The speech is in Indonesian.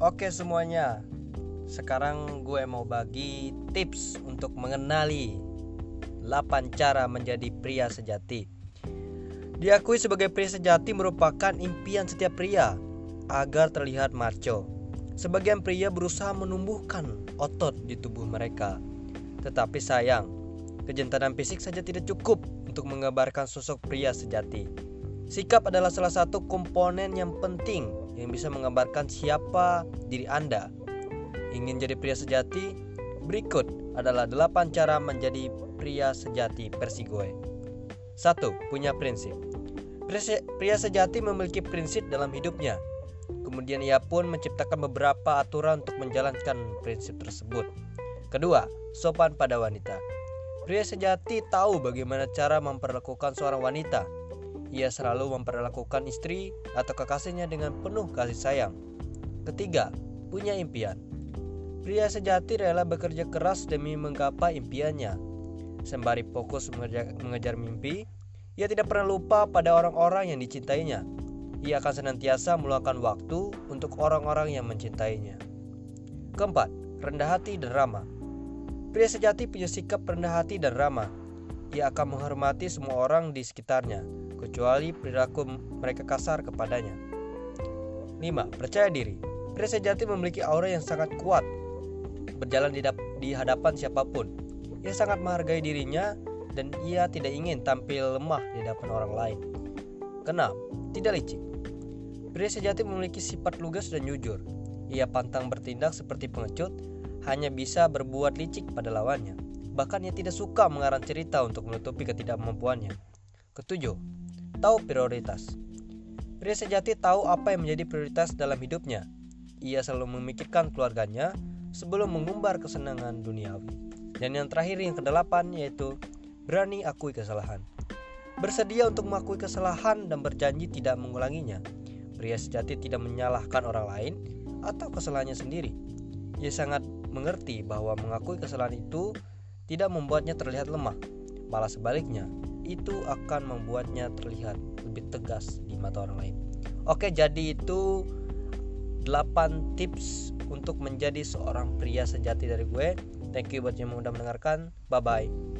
Oke semuanya, sekarang gue mau bagi tips untuk mengenali 8 cara menjadi pria sejati. Diakui sebagai pria sejati merupakan impian setiap pria agar terlihat macho. Sebagian pria berusaha menumbuhkan otot di tubuh mereka. Tetapi sayang, kejantanan fisik saja tidak cukup untuk menggambarkan sosok pria sejati. Sikap adalah salah satu komponen yang penting yang bisa menggambarkan siapa diri Anda. Ingin jadi pria sejati? Berikut adalah 8 cara menjadi pria sejati versi gue. 1. Punya prinsip. Pria sejati memiliki prinsip dalam hidupnya. Kemudian ia pun menciptakan beberapa aturan untuk menjalankan prinsip tersebut. Kedua, sopan pada wanita. Pria sejati tahu bagaimana cara memperlakukan seorang wanita ia selalu memperlakukan istri atau kekasihnya dengan penuh kasih sayang. Ketiga, punya impian. Pria sejati rela bekerja keras demi menggapai impiannya. Sembari fokus mengejar, mengejar mimpi, ia tidak pernah lupa pada orang-orang yang dicintainya. Ia akan senantiasa meluangkan waktu untuk orang-orang yang mencintainya. Keempat, rendah hati dan ramah. Pria sejati punya sikap rendah hati dan ramah. Ia akan menghormati semua orang di sekitarnya, kecuali perilaku mereka kasar kepadanya. 5. Percaya diri. Pria sejati memiliki aura yang sangat kuat. Berjalan di, di hadapan siapa pun. Ia sangat menghargai dirinya dan ia tidak ingin tampil lemah di hadapan orang lain. Keenam, tidak licik. Pria sejati memiliki sifat lugas dan jujur. Ia pantang bertindak seperti pengecut, hanya bisa berbuat licik pada lawannya. Bahkan ia tidak suka mengarang cerita untuk menutupi ketidakmampuannya. Ketujuh, tahu prioritas. Pria sejati tahu apa yang menjadi prioritas dalam hidupnya. Ia selalu memikirkan keluarganya sebelum mengumbar kesenangan duniawi. Dan yang terakhir yang kedelapan yaitu berani akui kesalahan. Bersedia untuk mengakui kesalahan dan berjanji tidak mengulanginya. Pria sejati tidak menyalahkan orang lain atau kesalahannya sendiri. Ia sangat mengerti bahwa mengakui kesalahan itu tidak membuatnya terlihat lemah, malah sebaliknya, itu akan membuatnya terlihat lebih tegas di mata orang lain. Oke, jadi itu 8 tips untuk menjadi seorang pria sejati dari gue. Thank you buat yang udah mendengarkan. Bye bye.